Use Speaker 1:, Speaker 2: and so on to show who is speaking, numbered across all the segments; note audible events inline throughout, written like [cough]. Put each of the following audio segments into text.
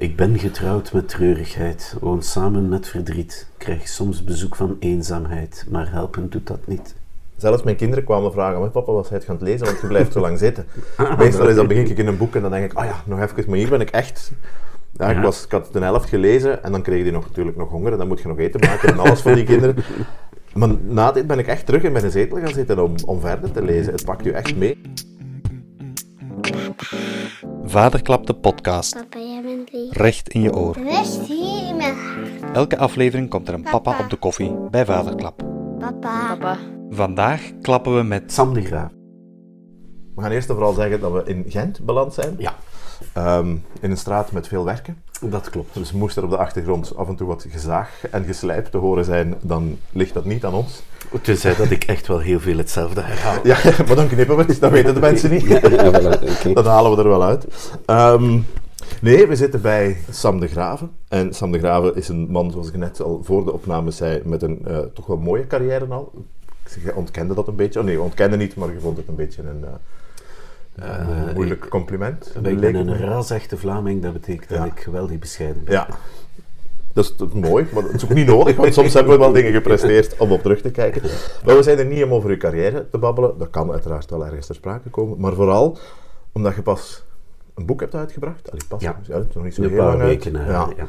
Speaker 1: Ik ben getrouwd met treurigheid, woon samen met verdriet, krijg soms bezoek van eenzaamheid, maar helpen doet dat niet.
Speaker 2: Zelfs mijn kinderen kwamen vragen, "Maar papa, was hij het gaan lezen, want je blijft zo lang zitten. [laughs] Meestal is dan begin ik in een boek en dan denk ik, oh ja, nog even, maar hier ben ik echt... Ja, ik, was, ik had de helft gelezen en dan kreeg die nog, natuurlijk nog honger en dan moet je nog eten maken en alles voor die kinderen. [laughs] Maar na dit ben ik echt terug in mijn zetel gaan zitten om, om verder te lezen. Het pakt je echt mee.
Speaker 3: Vaderklap de podcast.
Speaker 4: Papa, jij bent lief.
Speaker 3: Recht in je oor.
Speaker 4: Rust hier in mijn hart.
Speaker 3: Elke aflevering komt er een papa op de koffie bij Vaderklap.
Speaker 4: Papa. Papa.
Speaker 3: Vandaag klappen we met
Speaker 1: Sam de Graaf.
Speaker 2: We gaan eerst en vooral zeggen dat we in Gent beland zijn.
Speaker 1: Ja,
Speaker 2: Ehm, in een straat met veel werken.
Speaker 1: dat klopt.
Speaker 2: Dus moest er op de achtergrond af en toe wat gezaag en geslijp te horen zijn, dan ligt dat niet aan ons.
Speaker 1: Tenzij dat ik echt wel heel veel hetzelfde herhaal.
Speaker 2: Ja, [laughs] maar dan knippen we het, dat weten de mensen niet. [laughs]
Speaker 1: Ja.
Speaker 2: Dat halen we er wel uit. Ehm, nee, we zitten bij Sam de Graven. En Sam de Graven is een man, zoals ik net al voor de opname zei, met een eh, toch wel mooie carrière al. Je ontkende dat een beetje. Oh nee, je ontkende niet, maar je vond het een beetje een, eh, een
Speaker 1: Eh,
Speaker 2: moeilijk compliment.
Speaker 1: Ik ben
Speaker 2: het
Speaker 1: een rasechte Vlaming, dat betekent dat ik geweldig bescheiden ben.
Speaker 2: Ja. Dat is toch mooi, maar dat is ook niet nodig, want soms hebben we wel dingen gepresteerd om op terug te kijken. Maar we zijn er niet om over uw carrière te babbelen. Dat kan uiteraard wel ergens ter sprake komen. Maar vooral omdat je pas een boek hebt uitgebracht. Allee, pas,
Speaker 1: Ja.
Speaker 2: het nog niet zo
Speaker 1: Een
Speaker 2: heel
Speaker 1: paar
Speaker 2: lang
Speaker 1: weken. eh,
Speaker 2: Ja.
Speaker 1: ja.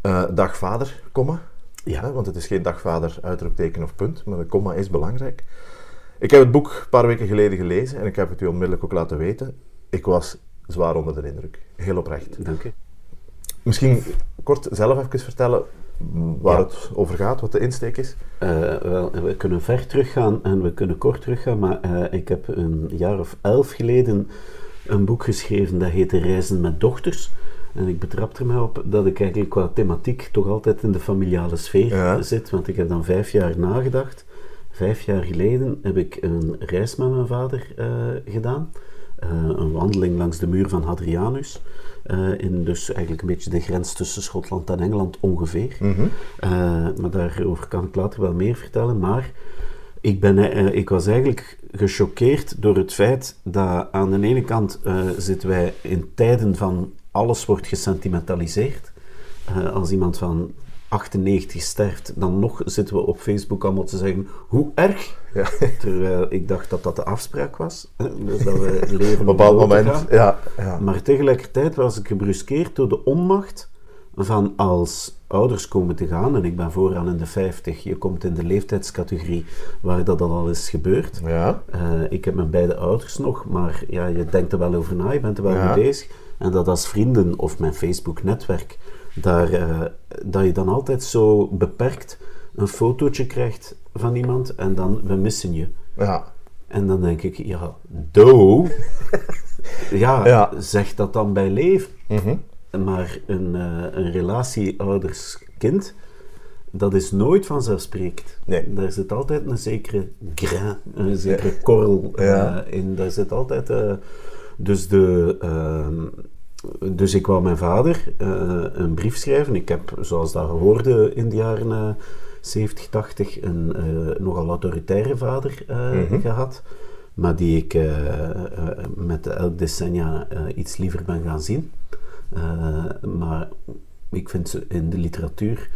Speaker 2: Eh, dag vader, komma.
Speaker 1: Ja.
Speaker 2: Want het is geen dagvader, uitroepteken of punt, maar de komma is belangrijk. Ik heb het boek een paar weken geleden gelezen en ik heb het u onmiddellijk ook laten weten. Ik was zwaar onder de indruk. Heel oprecht.
Speaker 1: Dank u.
Speaker 2: Misschien kort zelf even vertellen waar
Speaker 1: Ja.
Speaker 2: het over gaat, wat de insteek is.
Speaker 1: Eh, wel, we kunnen ver teruggaan en we kunnen kort teruggaan, maar eh, ik heb een jaar of elf geleden een boek geschreven dat heette Reizen met dochters. En ik betrap er mij op dat ik eigenlijk qua thematiek toch altijd in de familiale sfeer
Speaker 2: Ja.
Speaker 1: zit, want ik heb dan vijf jaar nagedacht. Vijf jaar geleden heb ik een reis met mijn vader eh, gedaan. Eh, een wandeling langs de muur van Hadrianus. eh, in dus eigenlijk een beetje de grens tussen Schotland en Engeland ongeveer. Eh, maar daarover kan ik later wel meer vertellen. Maar ik, ben, ik was eigenlijk gechoqueerd door het feit dat aan de ene kant zitten wij in tijden van alles wordt gesentimentaliseerd. Als iemand van 98 sterft, dan nog zitten we op Facebook allemaal te zeggen hoe erg.
Speaker 2: Ja. [laughs]
Speaker 1: Terwijl ik dacht dat dat de afspraak was. Dus dat we [laughs] leven
Speaker 2: Op een bepaald moment, ja. ja.
Speaker 1: Maar tegelijkertijd was ik gebruskeerd door de onmacht van als ouders komen te gaan, en ik ben vooraan in de 50, je komt in de leeftijdscategorie waar dat al is gebeurd.
Speaker 2: ja.
Speaker 1: Eh, ik heb mijn beide ouders nog, maar ja, je denkt er wel over na, je bent er wel mee bezig. En dat als vrienden of mijn Facebook-netwerk, daar, eh, dat je dan altijd zo beperkt een fotootje krijgt van iemand en dan, we missen je.
Speaker 2: ja.
Speaker 1: En dan denk ik, ja, do. [laughs] ja,
Speaker 2: Ja.
Speaker 1: zeg dat dan bij leven.
Speaker 2: Mhm.
Speaker 1: Maar een, eh, een relatie ouders-kind, dat is nooit vanzelfsprekend.
Speaker 2: Nee.
Speaker 1: Daar zit altijd een zekere grain, een zekere korrel eh, in. Daar zit altijd... dus, de, ehm, dus ik wou mijn vader eh, een brief schrijven. Ik heb, zoals dat hoorde in de jaren eh 70, 80, een eh, nogal autoritaire vader eh,
Speaker 2: Mhm.
Speaker 1: gehad. Maar die ik eh, eh, met elk decennia eh, iets liever ben gaan zien. Eh, maar ik vind ze in de literatuur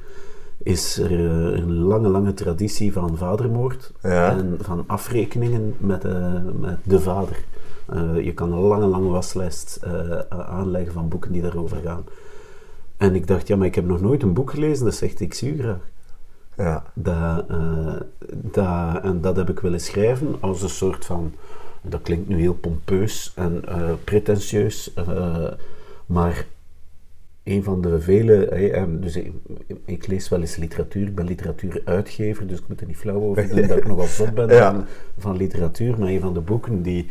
Speaker 1: is er eh, een lange, lange traditie van vadermoord
Speaker 2: Ja.
Speaker 1: en van afrekeningen met, eh, met de vader. Eh, je kan een lange, lange waslijst eh, aanleggen van boeken die daarover gaan. En ik dacht, ja, maar ik heb nog nooit een boek gelezen dat zegt, ik zie u graag.
Speaker 2: ja.
Speaker 1: Dat, eh, dat, en dat heb ik willen schrijven als een soort van. Dat klinkt nu heel pompeus en pretentieus, maar een van de vele. dus ik, ik lees wel eens literatuur, ik ben literatuuruitgever, dus ik moet er niet flauw over doen dat ik [laughs] nogal zot ben
Speaker 2: Ja.
Speaker 1: van, van literatuur. Maar een van de boeken die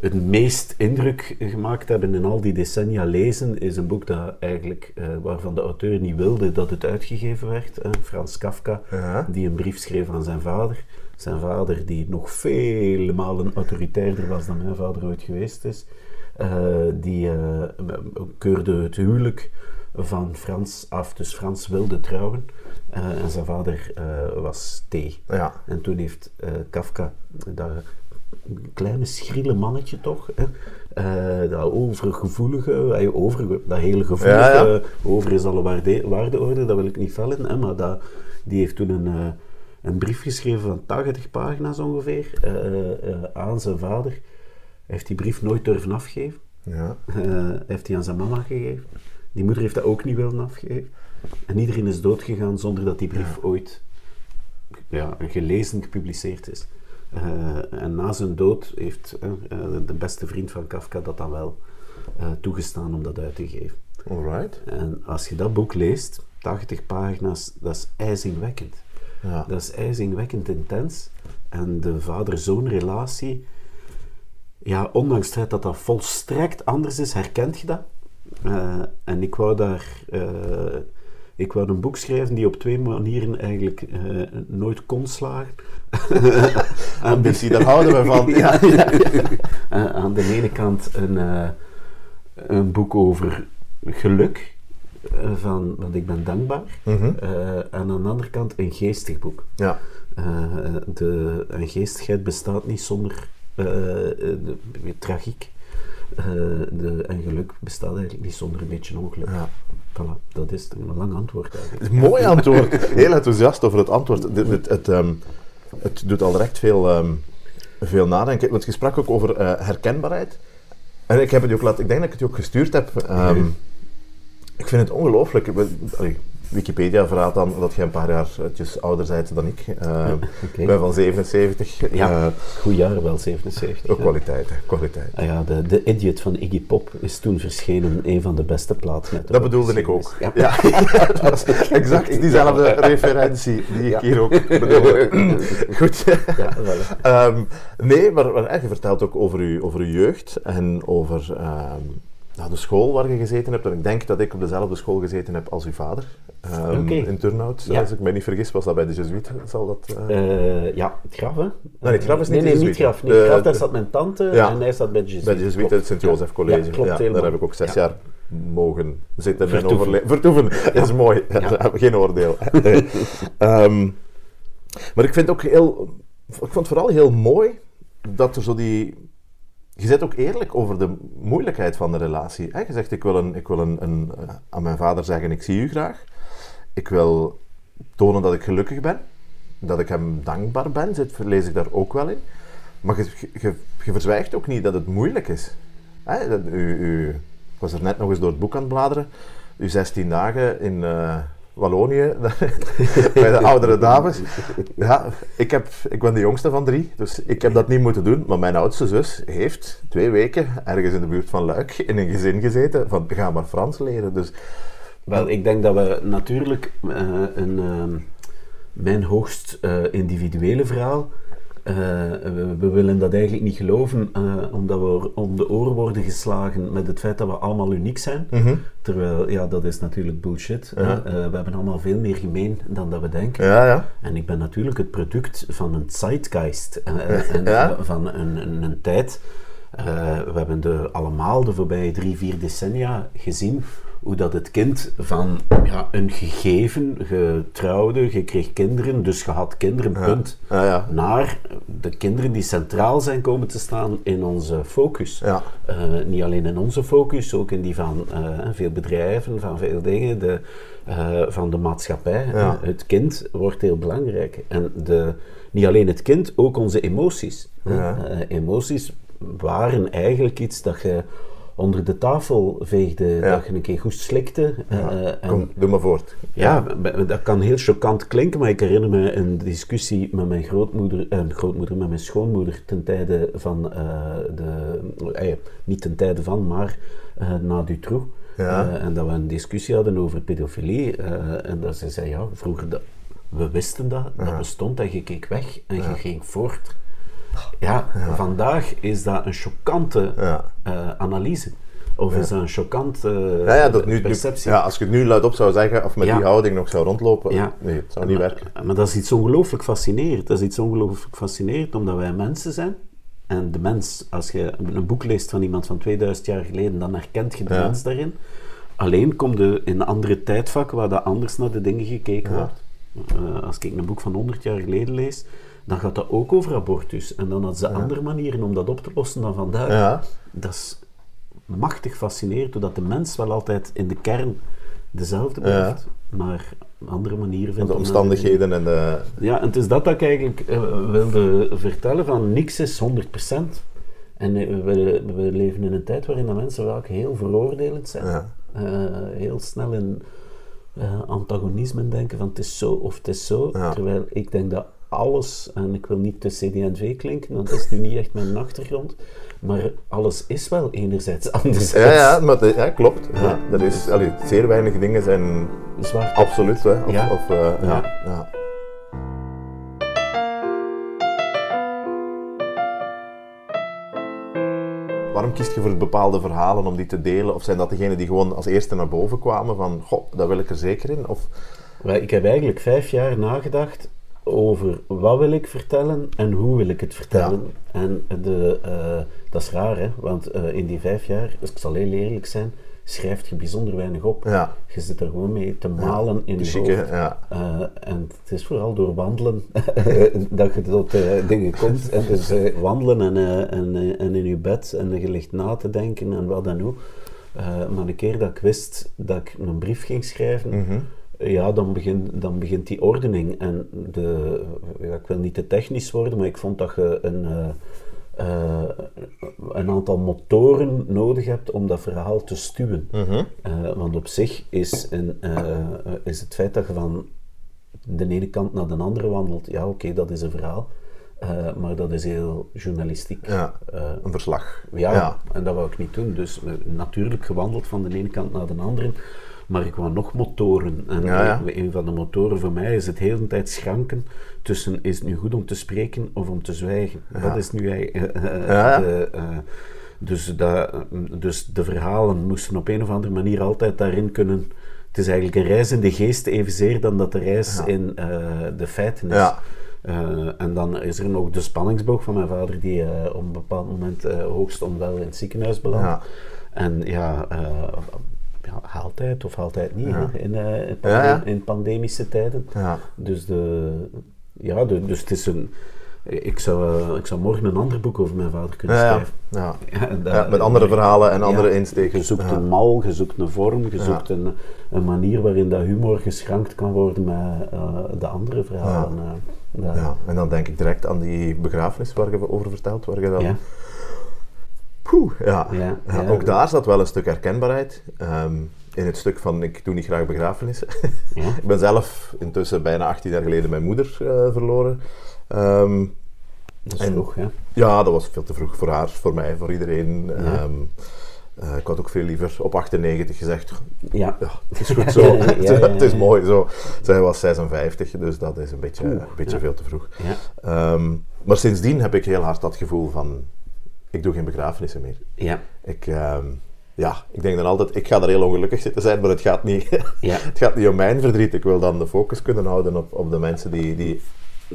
Speaker 1: het meest indruk gemaakt hebben in al die decennia lezen, is een boek dat eigenlijk, eh, waarvan de auteur niet wilde dat het uitgegeven werd. Frans Kafka,
Speaker 2: Ja.
Speaker 1: die een brief schreef aan zijn vader. Zijn vader, die nog vele malen autoritairder was dan mijn vader ooit geweest is, eh, die eh, keurde het huwelijk van Frans af. Dus Frans wilde trouwen en zijn vader was T.
Speaker 2: Ja.
Speaker 1: En toen heeft eh, Kafka dat een kleine schriele mannetje toch. Hè? Eh, dat overgevoelige, eh, over, dat hele gevoelige,
Speaker 2: Ja, ja.
Speaker 1: over is alle waarde, waardeorde, dat wil ik niet vellen, hè, maar dat, die heeft toen een, eh, een brief geschreven van 80 pagina's ongeveer aan zijn vader. Hij heeft die brief nooit durven afgeven.
Speaker 2: Ja.
Speaker 1: Heeft hij aan zijn mama gegeven. Die moeder heeft dat ook niet willen afgeven. En iedereen is doodgegaan zonder dat die brief ooit ja, gelezen, gepubliceerd is. Eh, en na zijn dood heeft eh, eh, de beste vriend van Kafka dat dan wel toegestaan om dat uit te geven.
Speaker 2: Alright.
Speaker 1: En als je dat boek leest, 80 pagina's, dat is ijzingwekkend.
Speaker 2: Ja.
Speaker 1: Dat is ijzingwekkend intens. En de vader-zoon relatie, ja, ondanks het feit dat dat volstrekt anders is, herkent je dat. En ik wou daar, ik wou een boek schrijven die op twee manieren eigenlijk eh, nooit kon slagen. [laughs]
Speaker 2: Ambitie, daar houden we van. [laughs]
Speaker 1: ja, ja. Eh, aan de ene kant een, eh, een boek over geluk, van, want ik ben dankbaar.
Speaker 2: Mhm.
Speaker 1: En aan de andere kant een geestig boek.
Speaker 2: Ja.
Speaker 1: De, een geestigheid bestaat niet zonder de, tragiek. De, en geluk bestaat eigenlijk niet zonder een beetje ongeluk.
Speaker 2: Ja.
Speaker 1: Dat is een lang antwoord eigenlijk.
Speaker 2: Een mooi antwoord. Heel enthousiast over het antwoord. Het, het, ehm, het doet al direct veel, ehm, veel nadenken. Want je sprak ook over eh, herkenbaarheid. En ik, heb het ook laten, ik denk dat ik het je ook gestuurd heb. Ehm, Ik vind het ongelooflijk. Wikipedia verraadt dan dat jij een paar jaartjes ouder bent dan ik. Ehm, [laughs]
Speaker 1: Oké.
Speaker 2: Ik ben van 77.
Speaker 1: Ja,
Speaker 2: Eh,
Speaker 1: goed jaar wel, 77.
Speaker 2: ook kwaliteit, hè, kwaliteit.
Speaker 1: Ah ja, de, de Idiot van Iggy Pop is toen verschenen, een van de beste platen.
Speaker 2: Dat bedoelde ik ook.
Speaker 1: Ja. [laughs]
Speaker 2: Ja, dat was exact diezelfde referentie die ik hier ook [laughs] bedoelde. Goed. Ehm, nee, maar, maar eh, je vertelt ook over je, over uw jeugd en over ehm, nou, de school waar je gezeten hebt. En ik denk dat ik op dezelfde school gezeten heb als uw vader. ehm. In Turnhout.
Speaker 1: Ja.
Speaker 2: Als ik me niet vergis, was dat bij de Jesuiten. Zal dat... eh,
Speaker 1: Eh, ja, het graf, hè?
Speaker 2: Nee, het graf is niet
Speaker 1: Nee,
Speaker 2: de
Speaker 1: nee, niet
Speaker 2: Jezuïeten.
Speaker 1: graf. Nee,
Speaker 2: De-
Speaker 1: het graf, daar
Speaker 2: de-
Speaker 1: zat mijn tante
Speaker 2: Ja.
Speaker 1: en hij zat bij de Jezuïeten.
Speaker 2: bij de Jesuiten, het. Sint-Jozef College.
Speaker 1: Ja, klopt
Speaker 2: daar heb ik ook zes
Speaker 1: Ja.
Speaker 2: jaar mogen zitten en overleven. Vertoeven, [laughs] is mooi. [laughs] Geen oordeel. [laughs] Ehm, maar ik vind ook heel... Ik vond het vooral heel mooi dat er zo die... Je zit ook eerlijk over de moeilijkheid van de relatie. Je zegt, ik wil, een, ik wil een, een, eh, aan mijn vader zeggen, ik zie u graag. Ik wil tonen dat ik gelukkig ben. Dat ik hem dankbaar ben, zit, lees ik daar ook wel in. Maar je verzwijgt ook niet dat het moeilijk is. Hè? Dat, u, u, ik was er net nog eens door het boek aan het bladeren. Uw 16 dagen in eh, Wallonië, [laughs] bij de oudere dames. Ja, ik, heb, ik ben de jongste van drie, dus ik heb dat niet moeten doen. Maar mijn oudste zus heeft twee weken ergens in de buurt van Luik in een gezin gezeten van ga maar Frans leren. Dus
Speaker 1: Wel, ik denk dat we natuurlijk eh, een, ehm, mijn hoogst eh, individuele verhaal, eh, we, we willen dat eigenlijk niet geloven, eh, omdat we om de oren worden geslagen met het feit dat we allemaal uniek zijn. Terwijl, ja, dat is natuurlijk bullshit.
Speaker 2: Ja.
Speaker 1: Eh, we hebben allemaal veel meer gemeen dan dat we denken.
Speaker 2: ja, ja.
Speaker 1: En ik ben natuurlijk het product van een zeitgeist, en, van een, een, een tijd. We hebben de, allemaal de voorbije drie, vier decennia gezien hoe dat het kind van ja, een gegeven, je trouwde, je kreeg kinderen, dus je had kinderen, punt,
Speaker 2: Ja, ja.
Speaker 1: naar de kinderen die centraal zijn komen te staan in onze focus.
Speaker 2: Ja.
Speaker 1: Eh, niet alleen in onze focus, ook in die van eh, veel bedrijven, van veel dingen, de, eh, van de maatschappij. Het kind wordt heel belangrijk. En de, niet alleen het kind, ook onze emoties. emoties waren eigenlijk iets dat je onder de tafel veegde,
Speaker 2: Ja.
Speaker 1: dat je een keer goed slikte. eh, en-
Speaker 2: Kom, doe maar voort.
Speaker 1: ja, dat kan heel choquant klinken, maar ik herinner me een discussie met mijn grootmoeder, eh, grootmoeder met mijn schoonmoeder ten tijde van eh, de, eh, niet ten tijde van, maar eh, na Dutroux.
Speaker 2: Ja.
Speaker 1: En dat we een discussie hadden over pedofilie. en dat ze zei, ja, vroeger, dat, we wisten dat, dat bestond en je keek weg en je ging voort. Ja, vandaag is dat een choquante
Speaker 2: Ja.
Speaker 1: eh, analyse. Of is dat een choquante
Speaker 2: Ja, ja, dat nu, nu-
Speaker 1: perceptie.
Speaker 2: ja, als je het nu luidop zou zeggen, of met die houding nog zou rondlopen,
Speaker 1: Ja.
Speaker 2: nee, het zou niet
Speaker 1: maar,
Speaker 2: werken.
Speaker 1: Maar dat is iets ongelooflijk fascinerend. Dat is iets ongelooflijk fascinerend omdat wij mensen zijn. En de mens, als je een boek leest van iemand van 2000 jaar geleden, dan herkent je de mens daarin. Alleen komt je in andere tijdvakken waar dat anders naar de dingen gekeken wordt. Eh, als ik een boek van 100 jaar geleden lees, dan gaat dat ook over abortus. En dan hadden ze andere manieren om dat op te lossen dan vandaag.
Speaker 2: Ja.
Speaker 1: Dat is machtig fascinerend, doordat de mens wel altijd in de kern dezelfde
Speaker 2: Ja.
Speaker 1: blijft, maar andere manieren vindt.
Speaker 2: De omstandigheden en de...
Speaker 1: Ja, en het is dat dat ik eigenlijk eh, wilde vertellen, van niks is 100%. En eh, we, we leven in een tijd waarin de mensen vaak heel veroordelend zijn.
Speaker 2: Ja.
Speaker 1: Eh, heel snel in eh, antagonismen denken van het is zo of het is zo.
Speaker 2: Ja.
Speaker 1: Terwijl ik denk dat alles, en ik wil niet de CD&V klinken, want dat is nu niet echt mijn achtergrond, maar alles is wel enerzijds [laughs] anderzijds.
Speaker 2: Ja, ja, maar de- ja, klopt. Ja. Er is, allee, zeer weinig dingen zijn absoluut. Hè. Of,
Speaker 1: Ja.
Speaker 2: of, eh, ja. Waarom kies je voor bepaalde verhalen om die te delen? Of zijn dat degenen die gewoon als eerste naar boven kwamen van, goh, dat wil ik er zeker in? Of,
Speaker 1: Ik heb eigenlijk vijf jaar nagedacht over wat wil ik vertellen en hoe wil ik het vertellen. En de, eh, dat is raar, hè? want eh, in die vijf jaar, dus ik zal heel eerlijk zijn, schrijft je bijzonder weinig op.
Speaker 2: Ja.
Speaker 1: Je zit er gewoon mee te malen in je
Speaker 2: chique,
Speaker 1: hoofd.
Speaker 2: ja.
Speaker 1: Eh, en het is vooral door wandelen [laughs] dat je tot dingen komt. [laughs] En dus wandelen en, en, en in je bed en je ligt na te denken en wat dan ook. Maar een keer dat ik wist dat ik een brief ging schrijven,
Speaker 2: Mhm.
Speaker 1: Ja, dan, begin, dan begint die ordening. En de, ja, ik wil niet te technisch worden, maar ik vond dat je een, eh, eh, een aantal motoren nodig hebt om dat verhaal te stuwen.
Speaker 2: Mhm.
Speaker 1: Eh, want op zich is, een, is het feit dat je van de ene kant naar de andere wandelt, ja oké, dat is een verhaal. Maar dat is heel journalistiek.
Speaker 2: Ja. Een verslag.
Speaker 1: ja,
Speaker 2: Ja.
Speaker 1: en dat wou ik niet doen. Dus natuurlijk gewandeld van de ene kant naar de andere. Maar ik wou nog motoren. En
Speaker 2: Ja, ja.
Speaker 1: eh, een van de motoren voor mij is het heel de tijd schranken tussen is het nu goed om te spreken of om te zwijgen. Dat is nu eigenlijk... eh, eh, de, dus, dat, dus de verhalen moesten op een of andere manier altijd daarin kunnen... Het is eigenlijk een reis in de geest evenzeer dan dat de reis in de feiten is.
Speaker 2: Ja.
Speaker 1: En dan is er nog de spanningsboog van mijn vader, die op een bepaald moment eh, hoogst onwel in het ziekenhuis belandt.
Speaker 2: Ja.
Speaker 1: En ja, ja, haalt hij het of het niet
Speaker 2: Ja.
Speaker 1: in, eh, in,
Speaker 2: Ja, ja.
Speaker 1: in pandemische tijden.
Speaker 2: Ja.
Speaker 1: Dus, de, ja, de- dus het is een... Ik zou, eh, ik zou morgen een ander boek over mijn vader kunnen schrijven.
Speaker 2: Ja.
Speaker 1: En
Speaker 2: met andere verhalen en andere insteken.
Speaker 1: Je zoekt een mal, je zoekt een vorm, je zoekt een, een manier waarin dat humor geschrankt kan worden met eh, de andere verhalen.
Speaker 2: Ja, en dan denk ik direct aan die begrafenis waar je over vertelt, waar je dan...
Speaker 1: Ja.
Speaker 2: Poeh, ja.
Speaker 1: Ja,
Speaker 2: Ja,
Speaker 1: ja.
Speaker 2: Ook daar zat wel een stuk herkenbaarheid. ehm, in het stuk van ik doe niet graag begrafenissen.
Speaker 1: Ja. [laughs]
Speaker 2: ik ben zelf intussen bijna 18 jaar geleden mijn moeder eh, verloren. Ehm,
Speaker 1: Dat is
Speaker 2: En-
Speaker 1: vroeg, ja.
Speaker 2: ja, dat was veel te vroeg voor haar, voor mij, voor iedereen. Ehm, eh, ik had ook veel liever op 98 gezegd,
Speaker 1: Ja.
Speaker 2: ja, het is [laughs] goed zo. [laughs] Het is mooi zo. Zij was 56, dus dat is een beetje,
Speaker 1: Oeh,
Speaker 2: een beetje veel te vroeg.
Speaker 1: Ja.
Speaker 2: Maar sindsdien heb ik heel hard dat gevoel van, ik doe geen begrafenissen meer.
Speaker 1: Ja.
Speaker 2: Ik, ehm, ja, ik denk dan altijd, ik ga er heel ongelukkig zitten zijn, maar het gaat niet,
Speaker 1: Ja. [laughs]
Speaker 2: het gaat niet om mijn verdriet. Ik wil dan de focus kunnen houden op, op de mensen die, die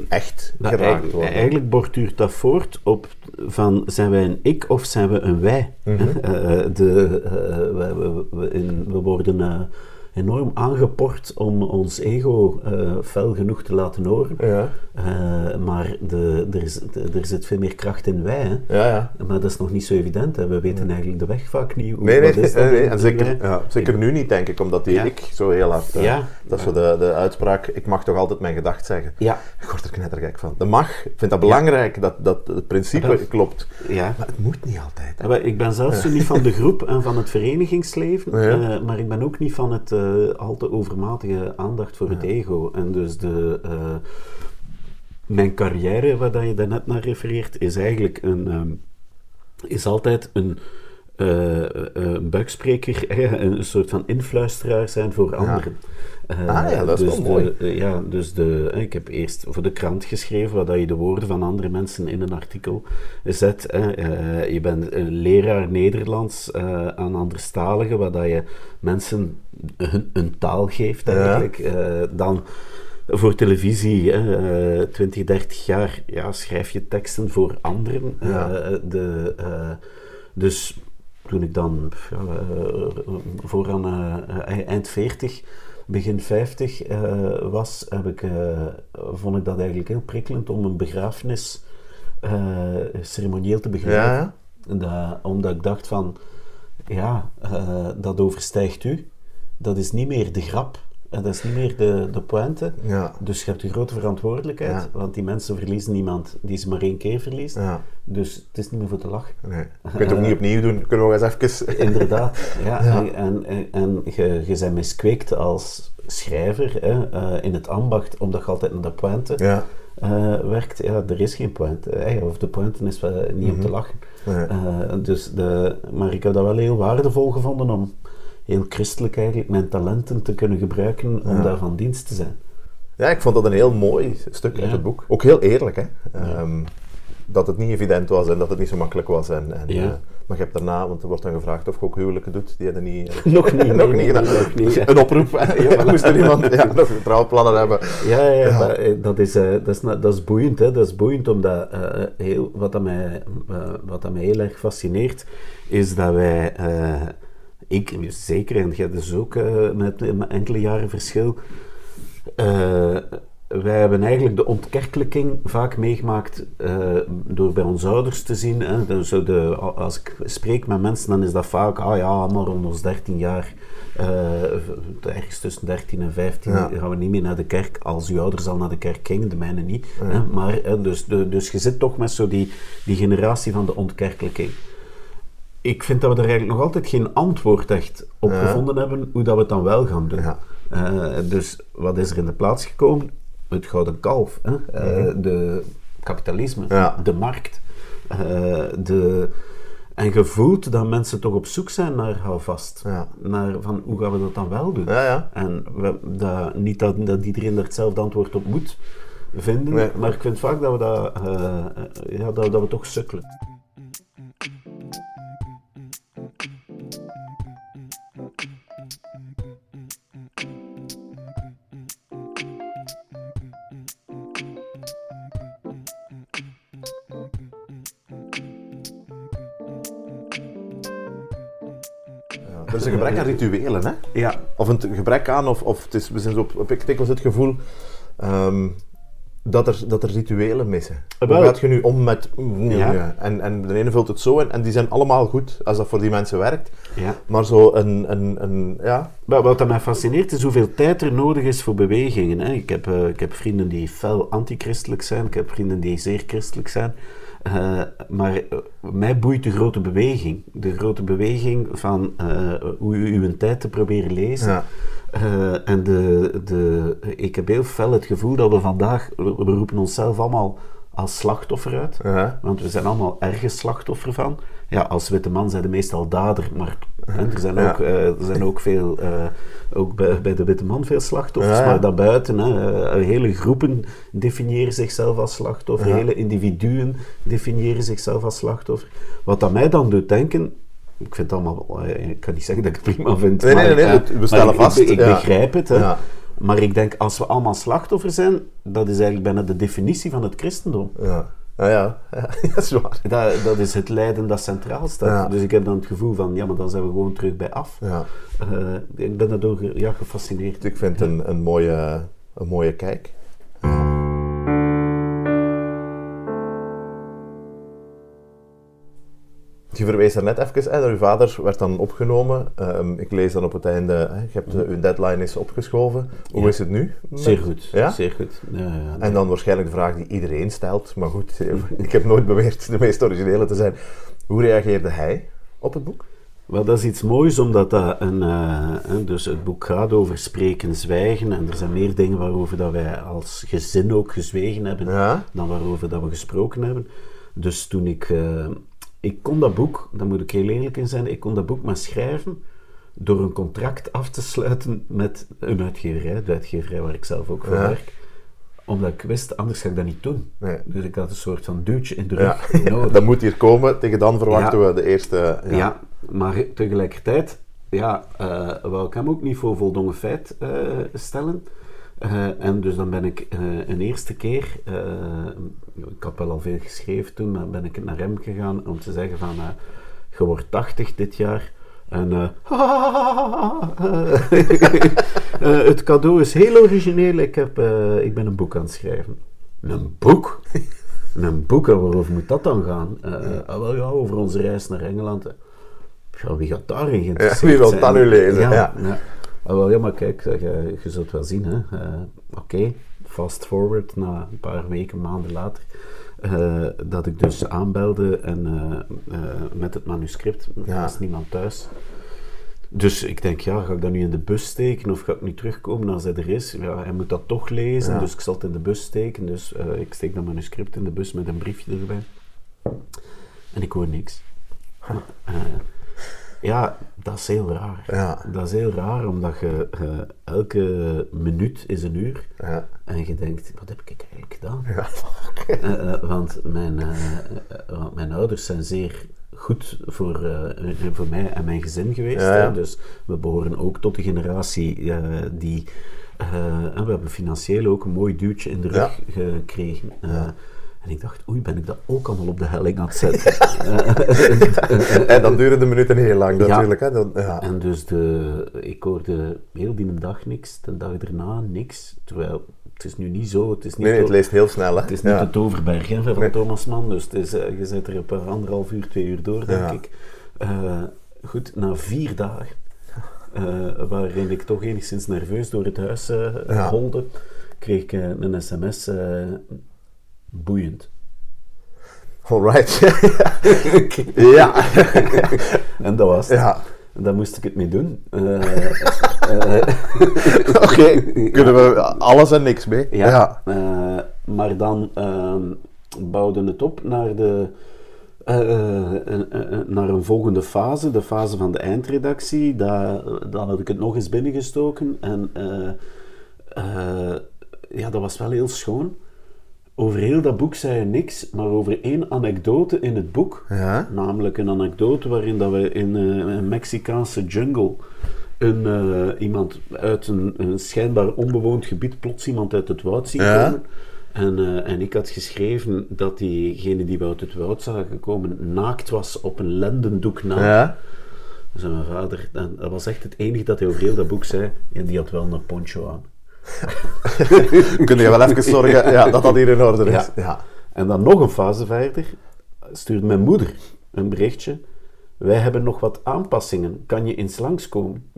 Speaker 2: echt geraakt
Speaker 1: eigenlijk,
Speaker 2: worden.
Speaker 1: eigenlijk borduurt dat voort op van zijn wij een ik of zijn we een wij?
Speaker 2: Mhm. [laughs]
Speaker 1: Eh, de, eh, we, we, we, in- we worden eh, enorm aangeport om ons ego eh, fel genoeg te laten horen.
Speaker 2: Ja,
Speaker 1: Eh, maar de, er, is, de- er zit veel meer kracht in wij. Hè?
Speaker 2: ja, ja.
Speaker 1: Maar dat is nog niet zo evident. Hè? We weten eigenlijk de weg vaak niet. Hoe,
Speaker 2: Nee, nee,
Speaker 1: is [laughs]
Speaker 2: nee,
Speaker 1: dat
Speaker 2: nee, en zeker, ja, zeker nu niet, denk ik, omdat die ik zo heel hard... eh. Dat is zo de, de uitspraak, ik mag toch altijd mijn gedacht zeggen.
Speaker 1: Ja,
Speaker 2: Ik word er knettergek van. Dat mag, ik vind dat belangrijk, dat, dat het principe
Speaker 1: Dat-
Speaker 2: klopt.
Speaker 1: ja.
Speaker 2: Maar het moet niet altijd.
Speaker 1: Ik ben zelfs niet van de groep en van het verenigingsleven, maar ik ben ook niet van het al te overmatige aandacht voor het ego. En dus de, eh, mijn carrière, waar je daarnet naar refereert, is eigenlijk een, ehm, is altijd eh, eh, een buikspreker, [laughs] eh, een soort van influisteraar zijn voor anderen. Eh,
Speaker 2: Ah ja, dat is
Speaker 1: dus
Speaker 2: wel mooi.
Speaker 1: de- eh, ja, dus de, eh, ik heb eerst voor de krant geschreven, waar dat je de woorden van andere mensen in een artikel zet. hè. Eh, je bent een leraar Nederlands eh, aan anderstaligen, waar dat je mensen hun, taal geeft eigenlijk. Eh, dan voor televisie, hè, eh, 20, 30 jaar, ja, schrijf je teksten voor anderen.
Speaker 2: Ja.
Speaker 1: Eh, de, eh, dus toen ik dan ja, eh, vooraan eh, eh, eind 40 begin 50 eh, was, heb ik, vond ik dat eigenlijk heel prikkelend om een begrafenis ceremonieel te begrijpen.
Speaker 2: Ja, ja.
Speaker 1: Dat, omdat ik dacht van, ja, dat overstijgt u. Dat is niet meer de grap. En dat is niet meer de, de pointe.
Speaker 2: Ja.
Speaker 1: Dus je hebt een grote verantwoordelijkheid.
Speaker 2: Ja.
Speaker 1: Want die mensen verliezen iemand die ze maar één keer verliest.
Speaker 2: Ja.
Speaker 1: Dus het is niet meer voor te lachen.
Speaker 2: Nee. Je kunt het ook niet opnieuw doen. Kunnen we nog eens even... [laughs]
Speaker 1: Inderdaad, ja. En, en, en, je, je bent miskweekt als schrijver hè, eh, in het ambacht, omdat je altijd naar de pointe
Speaker 2: Ja.
Speaker 1: eh, werkt. Ja, er is geen pointe. hè, of de pointe is wel niet om te lachen.
Speaker 2: Mhm. Nee.
Speaker 1: Eh, dus de, maar ik heb dat wel heel waardevol gevonden om heel christelijk eigenlijk mijn talenten te kunnen gebruiken om
Speaker 2: Ja.
Speaker 1: daar van dienst te zijn.
Speaker 2: Ja, ik vond dat een heel mooi stuk uit het boek. Ook heel eerlijk, hè. Ehm, dat het niet evident was en dat het niet zo makkelijk was. En, en,
Speaker 1: Ja.
Speaker 2: eh, maar je hebt daarna, want er wordt dan gevraagd of je ook huwelijken doet, die hebben niet... eh, [laughs]
Speaker 1: Nog niet, [laughs]
Speaker 2: nog
Speaker 1: nee,
Speaker 2: niet
Speaker 1: nee, nog niet.
Speaker 2: Een oproep. [laughs] Ja, moest er iemand ja, nog trouwplannen hebben.
Speaker 1: Ja, ja, maar, eh, dat, is, dat, is, dat is boeiend. Hè? Dat is boeiend omdat heel, wat, dat mij, wat dat mij heel erg fascineert, is dat wij, ik zeker, en jij dus ook eh, met, met enkele jaren verschil, eh, wij hebben eigenlijk de ontkerkelijking vaak meegemaakt eh, door bij onze ouders te zien. Hè. Dus de, als ik spreek met mensen, dan is dat vaak, ah ja, maar rond ons 13 jaar, ergens tussen 13 en 15,
Speaker 2: Ja.
Speaker 1: gaan we niet meer naar de kerk. Als uw ouders al naar de kerk gingen, de mijne niet. Hè. Maar, dus, de, dus je zit toch met zo die, die generatie van de ontkerkelijking. Ik vind dat we er eigenlijk nog altijd geen antwoord echt op
Speaker 2: Ja.
Speaker 1: gevonden hebben hoe dat we het dan wel gaan doen.
Speaker 2: Ja.
Speaker 1: Eh, dus wat is er in de plaats gekomen? Het gouden kalf. Hè? Eh, de kapitalisme,
Speaker 2: Ja.
Speaker 1: de markt. Eh, de... En je voelt dat mensen toch op zoek zijn naar houvast.
Speaker 2: Ja.
Speaker 1: Naar van, hoe gaan we dat dan wel doen?
Speaker 2: Ja, ja.
Speaker 1: En we, dat, niet dat, dat iedereen er hetzelfde antwoord op moet vinden,
Speaker 2: Nee.
Speaker 1: maar ik vind vaak dat we, dat, ja, dat, dat we toch sukkelen.
Speaker 2: Er is een gebrek aan rituelen, hè.
Speaker 1: Ja,
Speaker 2: Of een gebrek aan, of, of het is, we zijn zo op, ik dikwijls het gevoel ehm, dat, er, dat er rituelen missen.
Speaker 1: Eh,
Speaker 2: Hoe gaat je nu om met...
Speaker 1: Ja.
Speaker 2: En, en de ene vult het zo in, en die zijn allemaal goed als dat voor die mensen werkt.
Speaker 1: ja.
Speaker 2: Maar zo een, een, een ja,
Speaker 1: Wat, wat dat mij fascineert is hoeveel tijd er nodig is voor bewegingen. Hè. Ik, heb, eh, ik heb vrienden die fel antichristelijk zijn, ik heb vrienden die zeer christelijk zijn. Eh, maar mij boeit de grote beweging. De grote beweging van hoe u uw tijd te proberen lezen.
Speaker 2: Ja.
Speaker 1: Eh, en de, de, ik heb heel fel het gevoel dat we vandaag, we, we roepen onszelf allemaal als slachtoffer uit. Want we zijn allemaal ergens slachtoffer van. Ja, als witte man zijn de meestal dader, maar hè, er, zijn
Speaker 2: Ja.
Speaker 1: ook, eh, er zijn ook veel, eh, ook bij, bij de witte man veel slachtoffers, maar daarbuiten, hè, hele groepen definiëren zichzelf als slachtoffer, hele individuen definiëren zichzelf als slachtoffer. Wat dat mij dan doet denken, ik vind het allemaal, eh, ik kan niet zeggen dat ik het prima vind,
Speaker 2: Nee, nee,
Speaker 1: maar,
Speaker 2: nee, nee,
Speaker 1: eh,
Speaker 2: we stellen vast,
Speaker 1: Ik, begrijp het, hè. Maar ik denk, als we allemaal slachtoffer zijn, dat is eigenlijk bijna de definitie van het christendom.
Speaker 2: ja. Ja, ja, [laughs] ja, dat is waar.
Speaker 1: Dat, dat is het lijden dat centraal staat.
Speaker 2: Ja.
Speaker 1: Dus ik heb dan het gevoel van, ja, maar dan zijn we gewoon terug bij af.
Speaker 2: Ja.
Speaker 1: Eh, ik ben daardoor ja, gefascineerd.
Speaker 2: Ik vind het een, een, mooie, een mooie kijk. Je verwees er net even, hè, dat uw vader werd dan opgenomen. Ehm, ik lees dan op het einde, hè, je hebt, uw deadline is opgeschoven. Hoe
Speaker 1: Ja.
Speaker 2: is het nu?
Speaker 1: Zeer goed.
Speaker 2: Ja?
Speaker 1: Zeer goed. Ja, ja,
Speaker 2: En dan waarschijnlijk de vraag die iedereen stelt. Maar goed, [laughs] ik heb nooit beweerd de meest originele te zijn. Hoe reageerde hij op het boek?
Speaker 1: Wel, dat is iets moois, omdat dat een, eh, dus het boek gaat over spreken, zwijgen. En er zijn meer dingen waarover dat wij als gezin ook gezwegen hebben, dan waarover dat we gesproken hebben. Dus toen ik... eh, ik kon dat boek, daar moet ik heel eerlijk in zijn, ik kon dat boek maar schrijven door een contract af te sluiten met een uitgeverij, de uitgeverij waar ik zelf ook voor
Speaker 2: Ja.
Speaker 1: werk. Omdat ik wist, anders ga ik dat niet doen.
Speaker 2: Nee.
Speaker 1: Dus ik had een soort van duwtje in de
Speaker 2: Ja,
Speaker 1: rug [laughs] nodig.
Speaker 2: dat moet hier komen. Tegen dan verwachten
Speaker 1: Ja.
Speaker 2: we de eerste...
Speaker 1: Ja, maar tegelijkertijd ja, eh wou ik hem ook niet voor voldongen feit eh, stellen. Eh, en dus dan ben ik eh, een eerste keer, eh, ik had wel al veel geschreven toen, maar ben ik naar hem gegaan om te zeggen van, je wordt 80 dit jaar, En [laughs] het cadeau is heel origineel. Ik, heb, ik ben een boek aan het schrijven. Een boek? [laughs] Een boek, en waarover moet dat dan gaan? Ah, wel ja, over onze reis naar Engeland. Ja, wie gaat daarin geïnteresseerd
Speaker 2: Ja, wie wil dat nu lezen?
Speaker 1: Ja,
Speaker 2: Ja.
Speaker 1: Ah, wel, ja maar kijk, eh, je zult wel zien. hè. Eh, Oké, fast forward, na een paar weken, maanden later, eh, dat ik dus aanbelde en met het manuscript, er
Speaker 2: Ja.
Speaker 1: was niemand thuis. Dus ik denk, ja, ga ik dat nu in de bus steken of ga ik nu terugkomen als hij er is? Ja, hij moet dat toch lezen,
Speaker 2: Ja.
Speaker 1: dus ik zal het in de bus steken. Dus ik steek dat manuscript in de bus met een briefje erbij. En ik hoor niks. Ja, dat is heel raar.
Speaker 2: Ja.
Speaker 1: Dat is heel raar, omdat je eh, elke minuut is een uur.
Speaker 2: Ja.
Speaker 1: En je denkt, wat heb ik eigenlijk gedaan?
Speaker 2: Ja.
Speaker 1: Eh, eh, want, mijn, want mijn ouders zijn zeer goed voor, voor mij en mijn gezin geweest. Hè. Dus we behoren ook tot de generatie die... en we hebben financieel ook een mooi duwtje in de rug gekregen. Eh, En ik dacht, oei, ben ik dat ook allemaal op de helling aan het zetten? [laughs]
Speaker 2: En dan duren de minuten heel lang
Speaker 1: Ja.
Speaker 2: natuurlijk. Hè? Dan, ja.
Speaker 1: En dus de, ik hoorde heel die dag niks, de dag erna niks. Terwijl het is nu niet zo. Het is niet,
Speaker 2: Nee, het leest heel snel. Hè?
Speaker 1: het is niet
Speaker 2: ja.
Speaker 1: de toverberg hè, van
Speaker 2: Nee.
Speaker 1: Thomas Mann. Dus het is, eh, je zit er op een anderhalf uur, twee uur door, denk ik. Eh, goed, na vier dagen, eh, waarin ik toch enigszins nerveus door het huis eh holde, kreeg ik eh, een sms. Boeiend.
Speaker 2: Alright. [laughs] ja. [laughs]
Speaker 1: En dat was het.
Speaker 2: ja.
Speaker 1: En daar moest ik het mee doen. Eh, [laughs]
Speaker 2: Oké, kunnen we alles en niks mee?
Speaker 1: Ja, maar dan ehm bouwde het op naar, de, naar een volgende fase, de fase van de eindredactie. Daar, dan had ik het nog eens binnengestoken en ja, dat was wel heel schoon. Over heel dat boek zei je niks, maar over één anekdote in het boek,
Speaker 2: Ja.
Speaker 1: namelijk een anekdote waarin dat we in eh, een Mexicaanse jungle een, eh, iemand uit een, een schijnbaar onbewoond gebied plots iemand uit het woud zien
Speaker 2: Ja.
Speaker 1: komen. En, eh, en ik had geschreven dat diegene die we uit het woud zagen komen naakt was op een lendendoek na.
Speaker 2: Ja.
Speaker 1: Dus mijn vader, en dat was echt het enige dat hij over heel dat boek zei. En die had wel een poncho aan. [laughs]
Speaker 2: Kun je wel even zorgen ja, dat dat hier in orde is?
Speaker 1: Ja.
Speaker 2: Ja.
Speaker 1: En dan nog een fase verder stuurt mijn moeder een berichtje. Wij hebben nog wat aanpassingen. Kan je eens langskomen?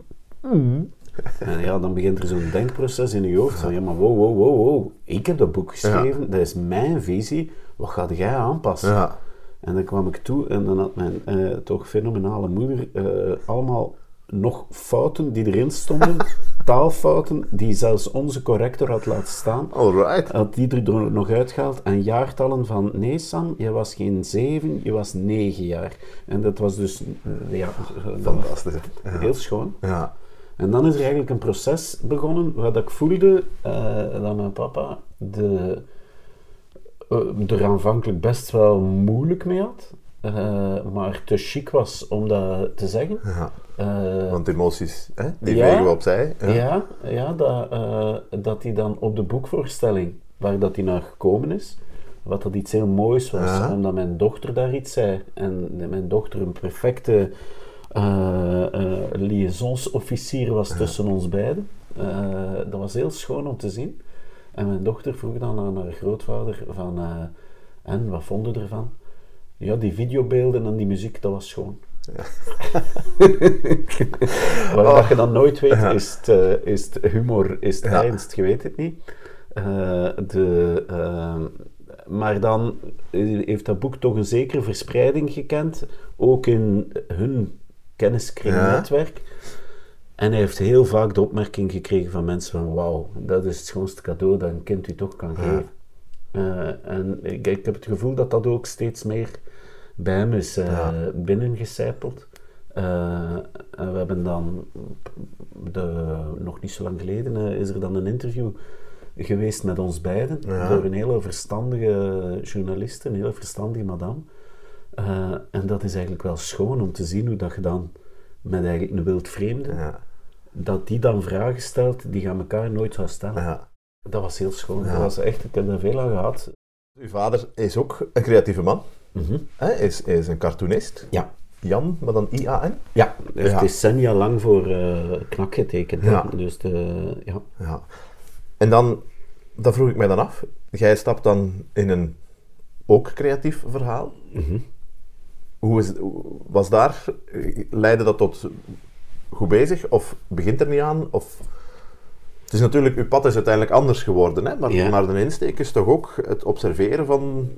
Speaker 1: En ja, dan begint er zo'n denkproces in je hoofd. Van, ja, maar wow, wow, wow, wow. Ik heb dat boek geschreven. Dat is mijn visie. Wat ga jij aanpassen?
Speaker 2: Ja.
Speaker 1: En dan kwam ik toe en dan had mijn eh, toch fenomenale moeder eh, allemaal nog fouten die erin stonden. [laughs] taalfouten die zelfs onze corrector had laten staan.
Speaker 2: Alright.
Speaker 1: Had die er nog uitgehaald en jaartallen van nee Sam, je was geen zeven, je was negen jaar. En dat was dus eh, ja, was
Speaker 2: Fantastisch. Ja.
Speaker 1: heel schoon.
Speaker 2: Ja.
Speaker 1: En dan is er eigenlijk een proces begonnen waar dat ik voelde eh, dat mijn papa de, eh, er aanvankelijk best wel moeilijk mee had, eh, maar te chic was om dat te zeggen.
Speaker 2: Ja.
Speaker 1: Eh,
Speaker 2: Want emoties, hè, die
Speaker 1: Ja.
Speaker 2: vegen we opzij. Ja.
Speaker 1: ja, ja dat, dat hij dan op de boekvoorstelling, waar dat hij naar gekomen is, wat dat iets heel moois was,
Speaker 2: Ja.
Speaker 1: omdat mijn dochter daar iets zei. En mijn dochter een perfecte eh liaisonsofficier was tussen ons beiden. Dat was heel schoon om te zien. En mijn dochter vroeg dan aan haar grootvader van, en, wat vonden ervan? Ja, die videobeelden en die muziek, dat was schoon. [laughs] Wat je dan nooit weet, is het, eh, is het humor, is het
Speaker 2: Ja.
Speaker 1: ernst, je weet het niet. Eh, de, ehm, maar dan heeft dat boek toch een zekere verspreiding gekend, ook in hun kenniskringnetwerk. En hij heeft heel vaak de opmerking gekregen van mensen van wauw, dat is het schoonste cadeau dat een kind u toch kan geven. Eh, en ik, ik heb het gevoel dat dat ook steeds meer bij hem is eh binnengecijpeld. Eh, en we hebben dan, de, nog niet zo lang geleden, eh, is er dan een interview geweest met ons beiden,
Speaker 2: Ja.
Speaker 1: door een hele verstandige journaliste, een hele verstandige madame. Eh, en dat is eigenlijk wel schoon om te zien hoe dat je dan met eigenlijk een wild vreemde,
Speaker 2: Ja.
Speaker 1: dat die dan vragen stelt die je aan elkaar nooit zou stellen.
Speaker 2: Ja.
Speaker 1: Dat was heel schoon.
Speaker 2: Ja.
Speaker 1: Dat was echt, ik heb er veel aan gehad.
Speaker 2: Uw vader is ook een creatieve man.
Speaker 1: Mhm.
Speaker 2: Hij is, hij is een cartoonist.
Speaker 1: Ja.
Speaker 2: Jan, maar dan I-A-N?
Speaker 1: Ja, het
Speaker 2: Ja.
Speaker 1: is decennia lang voor eh, knak getekend.
Speaker 2: Ja.
Speaker 1: Dus de, ja.
Speaker 2: Ja. En dan, dat vroeg ik mij dan af. Jij stapt dan in een ook creatief verhaal. Hoe is, was daar, leidde dat tot goed bezig? Of begint er niet aan? Of... Het is natuurlijk, uw pad is uiteindelijk anders geworden, hè? Maar,
Speaker 1: Ja.
Speaker 2: maar de insteek is toch ook het observeren van...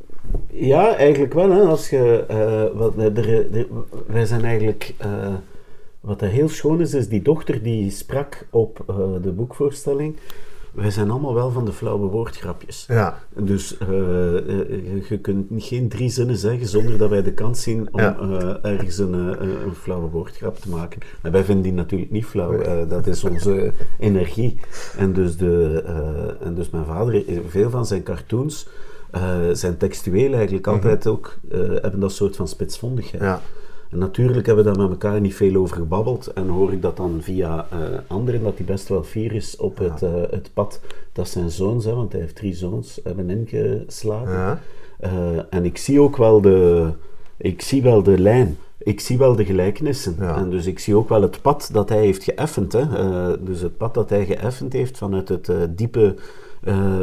Speaker 1: Ja, eigenlijk wel. Hè. Als je, eh, wat, er, er- wij zijn eigenlijk... eh, wat er heel schoon is, is die dochter die sprak op eh, de boekvoorstelling. Wij zijn allemaal wel van de flauwe woordgrapjes.
Speaker 2: Ja.
Speaker 1: Dus eh, eh, je, je kunt niet- geen drie zinnen zeggen zonder dat wij de kans zien om
Speaker 2: Ja.
Speaker 1: eh, ergens een, eh, een, flauwe woordgrap te maken. En wij vinden die natuurlijk niet flauw. eh, dat is onze energie. En dus, de, eh, en dus mijn vader, eh, veel van zijn cartoons eh, zijn textueel eigenlijk altijd ook, eh, hebben dat soort van spitsvondigheid.
Speaker 2: Ja.
Speaker 1: En natuurlijk hebben we daar met elkaar niet veel over gebabbeld. En hoor ik dat dan via eh, anderen, dat hij best wel fier is op het, eh, het pad dat zijn zoons, hè, want hij heeft drie zoons, hebben ingeslagen.
Speaker 2: Ja.
Speaker 1: Eh, en ik zie ook wel de, ik zie wel de lijn. Ik zie wel de gelijkenissen.
Speaker 2: Ja.
Speaker 1: En dus ik zie ook wel het pad dat hij heeft geëffend. Hè. Dus het pad dat hij geëffend heeft vanuit het diepe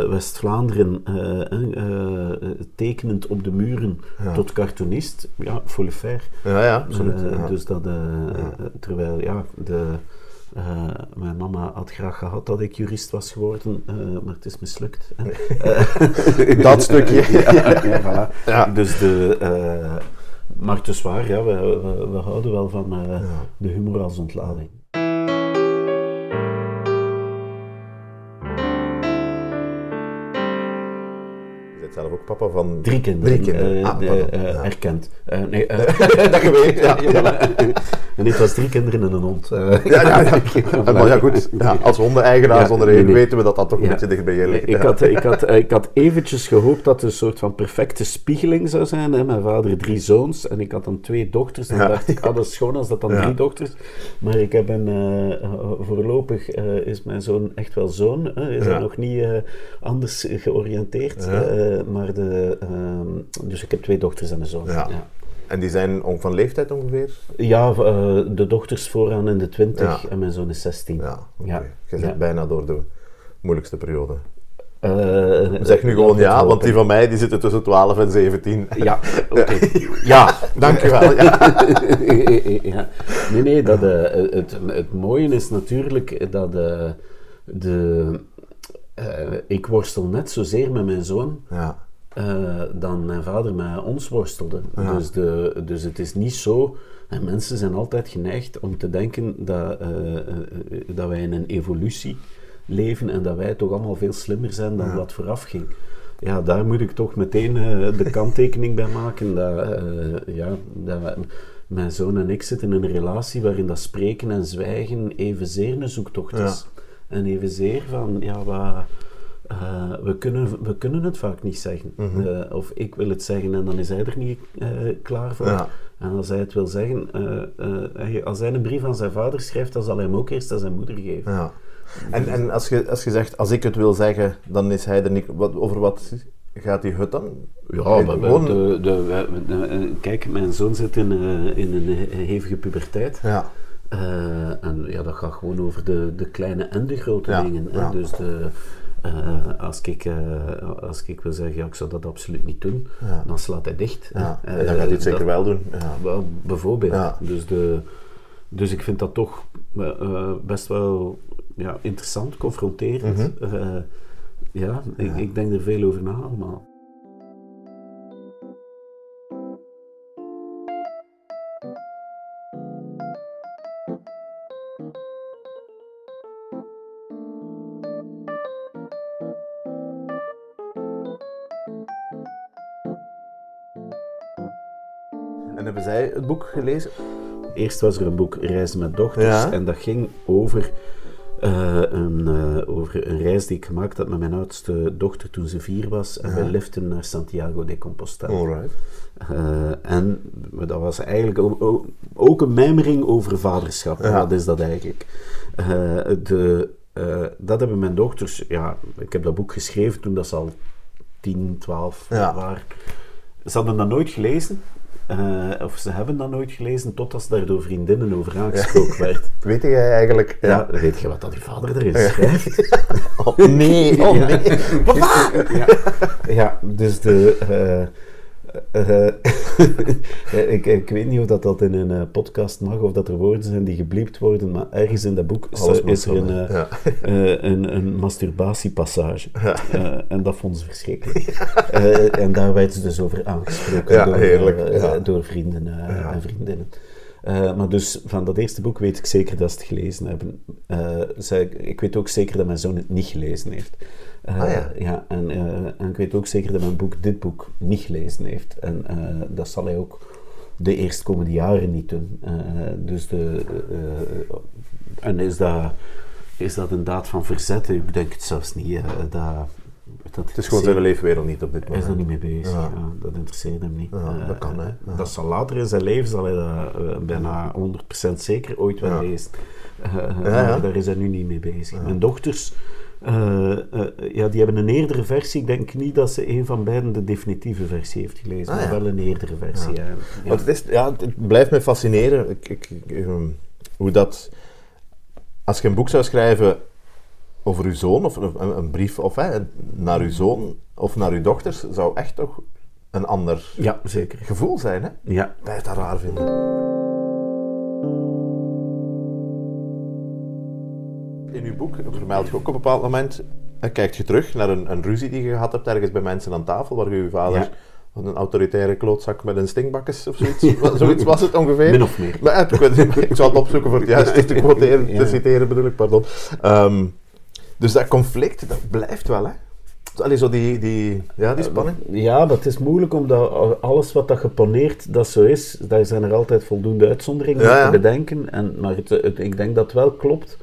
Speaker 1: West-Vlaanderen, eh, eh, eh, tekenend op de muren
Speaker 2: Ja.
Speaker 1: tot cartoonist. Ja, volle fair.
Speaker 2: Ja, ja, absoluut.
Speaker 1: Eh,
Speaker 2: ja.
Speaker 1: Dus dat, eh, eh, terwijl, ja, de, eh, mijn mama had graag gehad dat ik jurist was geworden, eh, maar het is mislukt. hè. [laughs]
Speaker 2: Dat stukje. [laughs]
Speaker 1: ja, ja, voilà.
Speaker 2: Ja.
Speaker 1: Dus de, eh, maar het is waar, ja, we, we, we houden wel van eh, de humor als ontlading.
Speaker 2: Zelf ook papa van...
Speaker 1: Drie kinderen,
Speaker 2: Drie kinderen.
Speaker 1: eh,
Speaker 2: Ah,
Speaker 1: de- eh,
Speaker 2: Ja.
Speaker 1: erkend. Eh, [laughs] nee,
Speaker 2: Dat je weet, ja. [laughs]
Speaker 1: en dit was drie kinderen en een hond.
Speaker 2: Ja, ja, ja. [laughs] Maar ja, goed. Ja, als hondeneigenaar zonder
Speaker 1: nee,
Speaker 2: één
Speaker 1: nee.
Speaker 2: weten we dat dat toch een beetje dicht bij je ligt.
Speaker 1: Ik had, ik, had, ik had eventjes gehoopt dat het een soort van perfecte spiegeling zou zijn. Hè. Mijn vader drie zoons en ik had dan twee dochters. En dacht ik, ah, dat is schoon als dat dan drie dochters. Maar ik heb een, voorlopig is mijn zoon echt wel zoon. Hè. Is hij nog niet anders georiënteerd.
Speaker 2: Ja.
Speaker 1: Maar de, ehm, dus ik heb twee dochters en een zoon.
Speaker 2: Ja.
Speaker 1: ja.
Speaker 2: En die zijn van leeftijd ongeveer?
Speaker 1: Ja, eh, de dochters vooraan in de 20
Speaker 2: Ja.
Speaker 1: en mijn zoon is 16.
Speaker 2: Ja. Je zit bijna door de moeilijkste periode.
Speaker 1: Eh,
Speaker 2: Zeg nu gewoon ja, want die van mij die zitten tussen 12 en 17.
Speaker 1: Ja, [laughs] oké. Ja,
Speaker 2: Dankjewel. Ja. [laughs]
Speaker 1: ja. Nee, nee, dat, eh, het, het mooie is natuurlijk dat de, eh, ik worstel net zozeer met mijn zoon
Speaker 2: Ja.
Speaker 1: eh, dan mijn vader met ons worstelde.
Speaker 2: Ja.
Speaker 1: Dus, de, dus het is niet zo... En mensen zijn altijd geneigd om te denken dat, eh, dat wij in een evolutie leven en dat wij toch allemaal veel slimmer zijn dan wat vooraf ging. Ja, daar moet ik toch meteen de kanttekening bij maken dat, ja, dat wij- mijn zoon en ik zitten in een relatie waarin dat spreken en zwijgen evenzeer een zoektocht is. En evenzeer van, ja, wat... Eh, we, kunnen, we kunnen het vaak niet zeggen.
Speaker 2: Mhm.
Speaker 1: Eh, of ik wil het zeggen en dan is hij er niet eh, klaar voor.
Speaker 2: Ja.
Speaker 1: En als hij het wil zeggen, eh, eh, hij- als hij een brief aan zijn vader schrijft, dan zal hij hem ook eerst aan zijn moeder geven.
Speaker 2: ja. En, en als, je, als je zegt, als ik het wil zeggen, dan is hij er niet... Wat, over wat gaat die hut dan?
Speaker 1: Ja,
Speaker 2: Hij
Speaker 1: maar we-
Speaker 2: gewoon-
Speaker 1: de, de, kijk, mijn zoon zit in, eh, in een he- hevige puberteit.
Speaker 2: Ja.
Speaker 1: Eh, en ja, dat gaat gewoon over de, de kleine en de grote
Speaker 2: Ja,
Speaker 1: dingen.
Speaker 2: ja.
Speaker 1: Dus de, eh, als, ik, eh, als ik wil zeggen, ja, ik zou dat absoluut niet doen,
Speaker 2: Ja.
Speaker 1: dan slaat hij dicht.
Speaker 2: ja. En dan gaat hij het zeker
Speaker 1: dat-
Speaker 2: wel doen. Ja.
Speaker 1: Wel, bijvoorbeeld. Dus, de, dus ik vind dat toch best wel ja, interessant, confronterend.
Speaker 2: Mhm.
Speaker 1: Ja, Ik, ik denk er veel over na allemaal.
Speaker 2: Het boek gelezen?
Speaker 1: Eerst was er een boek Reizen met dochters
Speaker 2: Ja.
Speaker 1: en dat ging over, eh, een, eh, over een reis die ik gemaakt had met mijn oudste dochter toen ze vier was. En wij liften naar Santiago de Compostela.
Speaker 2: Alright.
Speaker 1: Eh, en dat was eigenlijk ook, een mijmering over vaderschap.
Speaker 2: Ja.
Speaker 1: Wat is dat eigenlijk? De, dat hebben mijn dochters... Ja, ik heb dat boek geschreven toen dat ze al 10, 12
Speaker 2: Ja.
Speaker 1: waren. Ze hadden dat nooit gelezen. Eh, of ze hebben dat nooit gelezen, totdat ze daar door vriendinnen over aangesproken werd. [laughs]
Speaker 2: Weet jij eigenlijk...
Speaker 1: Ja, weet je wat dat die vader erin schrijft? [laughs]
Speaker 2: Oh, nee, oh nee. Papa! [laughs]
Speaker 1: ja. ja, dus de... eh, [laughs] eh, ik, ik weet niet of dat, dat in een eh, podcast mag of dat er woorden zijn die gebliept worden, maar ergens in dat boek is,
Speaker 2: Alles
Speaker 1: er- is er een, eh,
Speaker 2: ja. [laughs]
Speaker 1: eh, een, een masturbatiepassage. Eh, en dat vonden ze verschrikkelijk. Eh, en daar werd ze dus over aangesproken door, eh, door vrienden eh, en vriendinnen. Eh, maar dus van dat eerste boek weet ik zeker dat ze het gelezen hebben. Eh, zij, ik weet ook zeker dat mijn zoon het niet gelezen heeft. Eh,
Speaker 2: Ah, ja.
Speaker 1: en, eh, en ik weet ook zeker dat mijn boek dit boek niet gelezen heeft. En dat zal hij ook de eerstkomende jaren niet doen. Dus de, en is dat, is dat een daad van verzet? Ik denk het zelfs niet. dat, dat
Speaker 2: Het is gewoon zijn leefwereld niet op dit
Speaker 1: hij is
Speaker 2: moment.
Speaker 1: er niet mee bezig.
Speaker 2: Ja.
Speaker 1: Ja. dat interesseert hem niet.
Speaker 2: Ja,
Speaker 1: Eh,
Speaker 2: dat kan, hè. Ja.
Speaker 1: Dat zal later in zijn leven zal hij dat eh, bijna 100% zeker ooit wel lezen. Eh, daar is hij nu niet mee bezig. Mijn dochters, eh, eh, ja, die hebben een eerdere versie. Ik denk niet dat ze een van beiden de definitieve versie heeft gelezen,
Speaker 2: Ah,
Speaker 1: maar
Speaker 2: ja.
Speaker 1: wel een eerdere versie. Ja. Ja.
Speaker 2: Want het, is, ja, het blijft me fascineren ik, ik, ik, ehm, hoe dat... Als je een boek zou schrijven over uw zoon, of een, een brief of, hè, naar uw zoon of naar uw dochters, zou echt toch een ander
Speaker 1: ja, zeker.
Speaker 2: gevoel zijn, hè?
Speaker 1: Ja,
Speaker 2: Dat je dat raar vinden. In uw boek vermeld je ook op een bepaald moment, eh, kijkt je terug naar een, een ruzie die je gehad hebt ergens bij mensen aan tafel, waar je uw vader
Speaker 1: Ja.
Speaker 2: een autoritaire klootzak met een stinkbakkes of zoiets, [laughs] zoiets was het ongeveer.
Speaker 1: min of meer.
Speaker 2: Maar, ik, ik zal het opzoeken voor het [laughs] juist te quoteren,
Speaker 1: Ja.
Speaker 2: te citeren bedoel ik, pardon. Ehm, dus dat conflict, dat blijft wel, hè? Allee, zo die, die, ja, die spanning.
Speaker 1: Ja, maar het is moeilijk omdat alles wat dat geponeerd dat zo is, daar zijn er altijd voldoende uitzonderingen
Speaker 2: Ja,
Speaker 1: op
Speaker 2: ja.
Speaker 1: te bedenken. En, maar het, het- ik denk dat het wel klopt.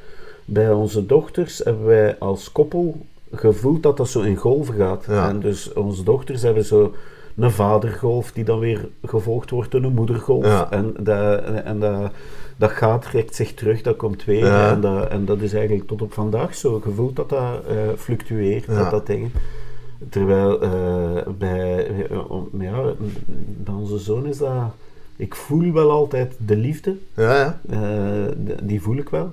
Speaker 1: Bij onze dochters hebben wij als koppel gevoeld dat dat zo in golven gaat.
Speaker 2: Ja.
Speaker 1: En dus onze dochters hebben zo een vadergolf die dan weer gevolgd wordt door een moedergolf. En, dat, en dat, dat gaat, trekt zich terug, dat komt weer.
Speaker 2: Ja.
Speaker 1: En, dat, en dat is eigenlijk tot op vandaag zo gevoeld dat dat eh, fluctueert,
Speaker 2: Ja.
Speaker 1: dat dat dingen. Terwijl eh, bij, eh, ja, bij onze zoon is dat... Ik voel wel altijd de liefde,
Speaker 2: Ja,
Speaker 1: die voel ik wel.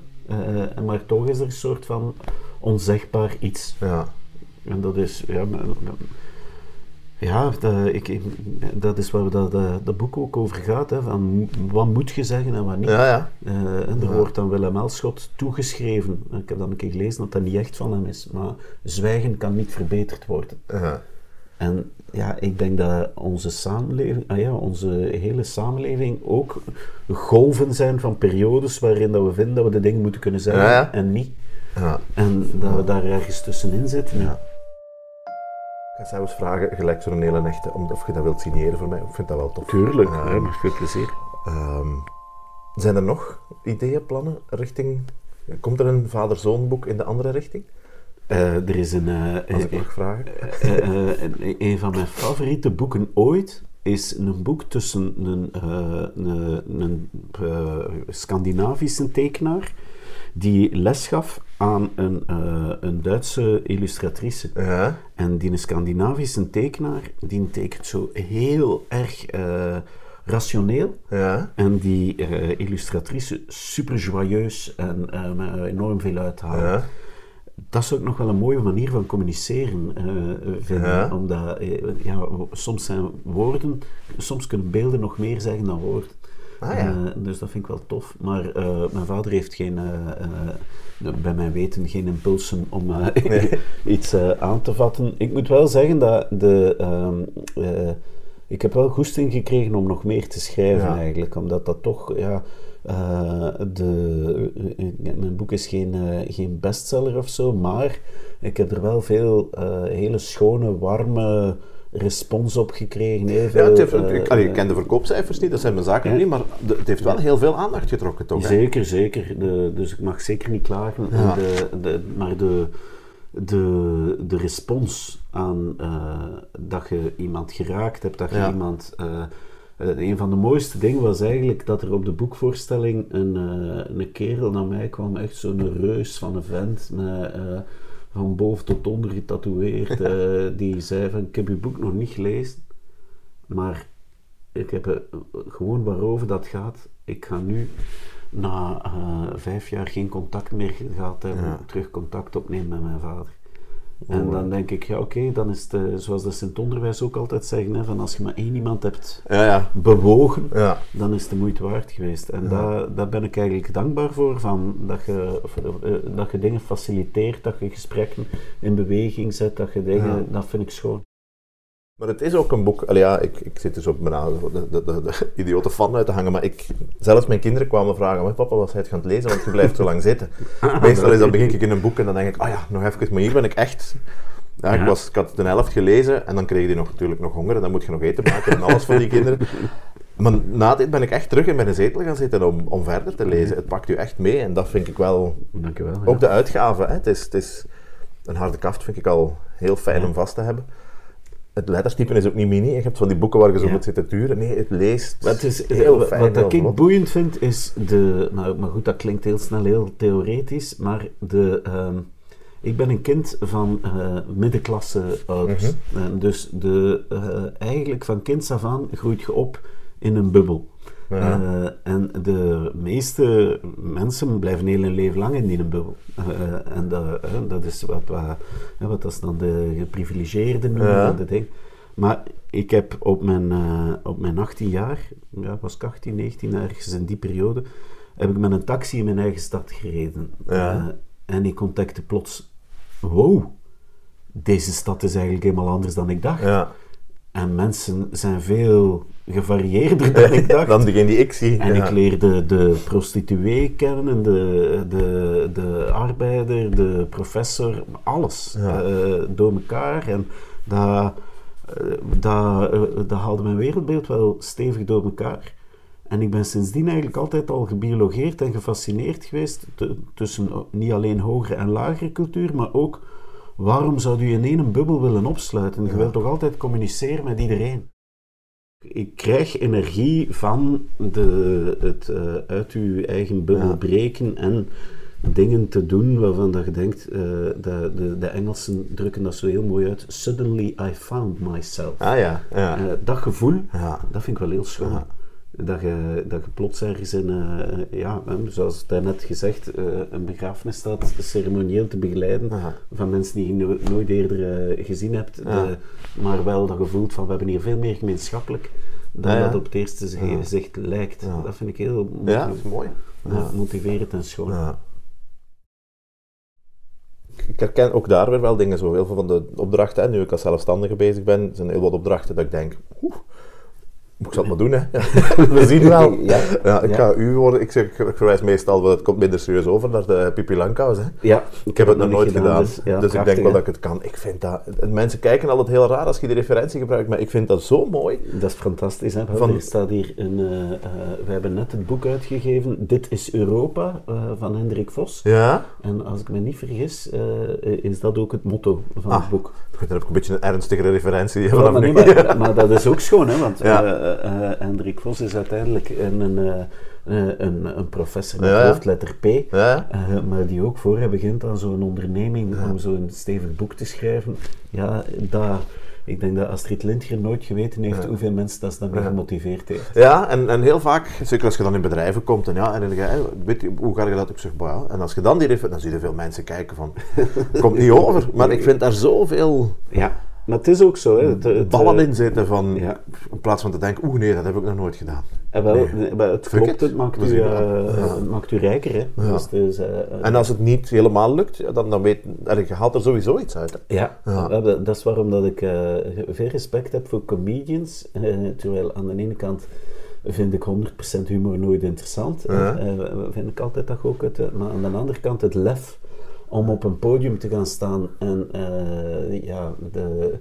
Speaker 1: Maar toch is er een soort van onzegbaar iets.
Speaker 2: ja.
Speaker 1: En dat is... Ja, ja dat, ik, dat is waar dat, dat, dat boek ook over gaat. Hè, van wat moet je zeggen en wat niet.
Speaker 2: Ja, ja.
Speaker 1: Eh, en er wordt dan Willem Elschot toegeschreven. Ik heb dan een keer gelezen dat dat niet echt van hem is. Maar zwijgen kan niet verbeterd worden.
Speaker 2: ja.
Speaker 1: En ja, ik denk dat onze samenleving, ah ja, onze hele samenleving ook golven zijn van periodes waarin dat we vinden dat we de dingen moeten kunnen zeggen
Speaker 2: Ja, ja.
Speaker 1: en niet.
Speaker 2: ja.
Speaker 1: En dat we daar ergens tussenin zitten.
Speaker 2: Ja. Ik ga zelfs vragen, gelijk zo'n hele echte, om- of je dat wilt signeren voor mij. Ik vind dat wel tof.
Speaker 1: Tuurlijk,
Speaker 2: Ehm,
Speaker 1: ja, met veel plezier.
Speaker 2: ehm, zijn er nog ideeën, plannen richting... Komt er een vader-zoon boek in de andere richting?
Speaker 1: Eh, er is een, eh,
Speaker 2: Als ik
Speaker 1: eh,
Speaker 2: mag vragen.
Speaker 1: een, een van mijn favoriete boeken ooit is een boek tussen een, eh, een, een Scandinavische tekenaar die les gaf aan een, eh, een Duitse illustratrice.
Speaker 2: Ja.
Speaker 1: En die Scandinavische tekenaar, die tekent zo heel erg eh, rationeel.
Speaker 2: Ja.
Speaker 1: En die eh, illustratrice super joyeus en met enorm veel uithalen.
Speaker 2: Ja.
Speaker 1: Dat is ook nog wel een mooie manier van communiceren vinden. Omdat ja, soms zijn woorden, soms kunnen beelden nog meer zeggen dan woorden.
Speaker 2: Ah, ja.
Speaker 1: Eh, dus dat vind ik wel tof. Maar eh, mijn vader heeft geen, eh, bij mijn weten geen impulsen om [laughs] iets aan te vatten. Ik moet wel zeggen dat de, ehm, eh, ik heb wel goesting gekregen om nog meer te schrijven
Speaker 2: Ja.
Speaker 1: eigenlijk. Omdat dat toch, ja, de, mijn boek is geen, geen bestseller of zo, maar ik heb er wel veel hele schone, warme respons op gekregen. Heel
Speaker 2: Ja, het heeft,
Speaker 1: eh,
Speaker 2: ik, allee, ik ken de verkoopcijfers niet, dat zijn mijn zaken
Speaker 1: Ja.
Speaker 2: niet, maar de- het heeft wel heel veel aandacht getrokken, toch? hè?
Speaker 1: Zeker, zeker. De, dus ik mag zeker niet klagen.
Speaker 2: Ja.
Speaker 1: De, de, maar de, de, de respons aan eh, dat je iemand geraakt hebt, dat je
Speaker 2: Ja.
Speaker 1: iemand... eh, een van de mooiste dingen was eigenlijk dat er op de boekvoorstelling een, een kerel naar mij kwam, echt zo'n reus van een vent, met, van boven tot onder getatoeëerd, [laughs] eh, die zei van, ik heb uw boek nog niet gelezen, maar ik heb eh, gewoon waarover dat gaat. Ik ga nu na eh, vijf jaar geen contact meer gehad hebben,
Speaker 2: Ja.
Speaker 1: terug contact opnemen met mijn vader. En dan denk ik, ja oké, dan is het, eh, zoals de Sint-Onderwijs ook altijd zeggen, hè, van als je maar één iemand hebt
Speaker 2: Ja, ja.
Speaker 1: bewogen,
Speaker 2: Ja.
Speaker 1: dan is het de moeite waard geweest. En daar, daar ben ik eigenlijk dankbaar voor, van, dat, je, eh, dat je dingen faciliteert, dat je gesprekken in beweging zet, dat je dingen, dat vind ik schoon.
Speaker 2: Maar het is ook een boek. Allee, ja, ik, ik zit dus op mijn de, de, de, de idiote fan uit te hangen. Maar ik, zelfs mijn kinderen kwamen vragen: "Maar Papa, was hij het gaan lezen? Want je blijft zo lang zitten. [laughs] Meestal is dan begin ik in een boek en dan denk ik: Ah ja, nog even. Maar hier ben ik echt. Ja, ik, was, ik had de helft gelezen en dan kreeg die nog, natuurlijk nog honger. En dan moet je nog eten maken en alles van die kinderen. [laughs] Maar na dit ben ik echt terug in mijn zetel gaan zitten om, om verder te lezen. Het pakt u echt mee en dat vind ik wel.
Speaker 1: Dankjewel. ja.
Speaker 2: Ook de uitgave. Hè. Het, is, het is een harde kaft, vind ik al heel fijn
Speaker 1: Ja.
Speaker 2: om vast te hebben. Het letterstypen is ook niet mini. Je hebt van die boeken waar je zo
Speaker 1: Ja.
Speaker 2: moet zitten turen. Nee, het leest
Speaker 1: het is,
Speaker 2: heel
Speaker 1: wat
Speaker 2: fijn.
Speaker 1: wat
Speaker 2: heel
Speaker 1: ik boeiend vind, is de... Maar, maar goed, dat klinkt heel snel heel theoretisch, maar de... ehm, ik ben een kind van eh, middenklasse ouders.
Speaker 2: Mhm.
Speaker 1: En dus de, eh, eigenlijk van kinds af aan groeit je op in een bubbel.
Speaker 2: Ja.
Speaker 1: Eh, en de meeste mensen blijven heel hun leven lang in die bubbel. Eh, en dat, dat is wat, wat, dat is dan de geprivilegeerden noemen,
Speaker 2: Ja.
Speaker 1: de ding. Maar ik heb op mijn, op mijn 18 jaar, ja, was ik 18, 19, ergens in die periode, heb ik met een taxi in mijn eigen stad gereden.
Speaker 2: Ja.
Speaker 1: En ik ontdekte plots, wow, deze stad is eigenlijk helemaal anders dan ik dacht.
Speaker 2: Ja.
Speaker 1: En mensen zijn veel gevarieerder dan ik [laughs] dacht.
Speaker 2: Dan degene die ik zie.
Speaker 1: En
Speaker 2: ja.
Speaker 1: ik leerde de prostituee kennen, de, de, de arbeider, de professor, alles
Speaker 2: Ja.
Speaker 1: eh, door elkaar. En dat, eh, dat, eh, dat haalde mijn wereldbeeld wel stevig door elkaar. En ik ben sindsdien eigenlijk altijd al gebiologeerd en gefascineerd geweest tussen niet alleen hogere en lagere cultuur, maar ook waarom zou u in één bubbel willen opsluiten? Je wilt toch altijd communiceren met iedereen? Ik krijg energie van de, het eh, uit uw eigen bubbel
Speaker 2: Ja.
Speaker 1: breken en dingen te doen waarvan dat je denkt, de, de, de Engelsen drukken dat zo heel mooi uit. Suddenly I found myself.
Speaker 2: Ah ja. ja.
Speaker 1: Eh, dat gevoel,
Speaker 2: ja.
Speaker 1: dat vind ik wel heel schoon. Dat, je, dat je plots ergens in, eh, ja, zoals daarnet gezegd, eh, een begrafenis staat ceremonieel te begeleiden van mensen die je no- nooit eerder eh, gezien hebt,
Speaker 2: Ja.
Speaker 1: de- maar wel dat gevoel van we hebben hier veel meer gemeenschappelijk dan
Speaker 2: Ja,
Speaker 1: dat op het eerste
Speaker 2: Ja.
Speaker 1: gezicht lijkt. Dat vind ik heel
Speaker 2: Ja, dat is mooi.
Speaker 1: ja, motiverend en schoon.
Speaker 2: Ik herken ook daar weer wel dingen zo. Heel veel van de opdrachten, nu ik als zelfstandige bezig ben, zijn heel wat opdrachten dat ik denk, oeh, ik zal het maar doen, hè. [laughs] We zien wel.
Speaker 1: Ja.
Speaker 2: Ja, ik
Speaker 1: Ja.
Speaker 2: ga u worden, ik, zeg, ik verwijs meestal, want het komt minder serieus over, naar de Pipi Langkous, hè.
Speaker 1: Ja,
Speaker 2: Ik heb het nog nooit gedaan,
Speaker 1: dus, ja,
Speaker 2: dus ik denk wel dat ik het kan. Ik vind dat, mensen kijken altijd heel raar als je die referentie gebruikt, maar ik vind dat zo mooi.
Speaker 1: Dat is fantastisch. Hè?
Speaker 2: Van-
Speaker 1: Er staat hier een, eh, we hebben net het boek uitgegeven, Dit is Europa, eh, van Hendrik Vos.
Speaker 2: Ja?
Speaker 1: En als ik me niet vergis, is dat ook het motto van
Speaker 2: Ah.
Speaker 1: het boek.
Speaker 2: Goed, dan heb ik een beetje een ernstigere referentie
Speaker 1: Ja, nee, maar, [laughs] maar dat is ook schoon, hè? want
Speaker 2: Ja.
Speaker 1: Eh, eh, Hendrik Vos is uiteindelijk een, een, eh, een, een professor met
Speaker 2: Ja,
Speaker 1: hoofdletter P,
Speaker 2: Ja?
Speaker 1: maar die ook voor hij begint aan zo'n onderneming
Speaker 2: Ja.
Speaker 1: om zo'n stevig boek te schrijven. Ja, dat, ik denk dat Astrid Lindgren nooit geweten heeft hoeveel mensen dat daarmee
Speaker 2: Ja.
Speaker 1: gemotiveerd heeft.
Speaker 2: Ja, en, en heel vaak, zeker als je dan in bedrijven komt en ja, en dan ga weet je, hoe ga je dat? Zeg, "Bah ja. En als je dan die dan zie je veel mensen kijken van, [laughs] komt niet over. Maar ik vind daar zoveel
Speaker 1: Ja, maar het is ook zo. Hè. Het, het,
Speaker 2: ballen
Speaker 1: eh,
Speaker 2: in zitten van,
Speaker 1: ja.
Speaker 2: in plaats van te denken, oeh nee, dat heb ik nog nooit gedaan.
Speaker 1: En wel,
Speaker 2: Nee.
Speaker 1: maar het
Speaker 2: Fuck
Speaker 1: klopt, het maakt u, eh,
Speaker 2: wel. Ja.
Speaker 1: het maakt u rijker. Hè.
Speaker 2: Ja.
Speaker 1: Dus eh, eh,
Speaker 2: En als het niet helemaal lukt, dan, dan weet je haalt er sowieso iets uit. Hè.
Speaker 1: Ja,
Speaker 2: Ja.
Speaker 1: eh, dat- dat is waarom dat ik eh, veel respect heb voor comedians. eh, terwijl aan de ene kant vind ik 100% humor nooit interessant. Eh, eh, vind ik altijd dat ook het, eh, maar aan de andere kant het lef om op een podium te gaan staan en eh, ja, de,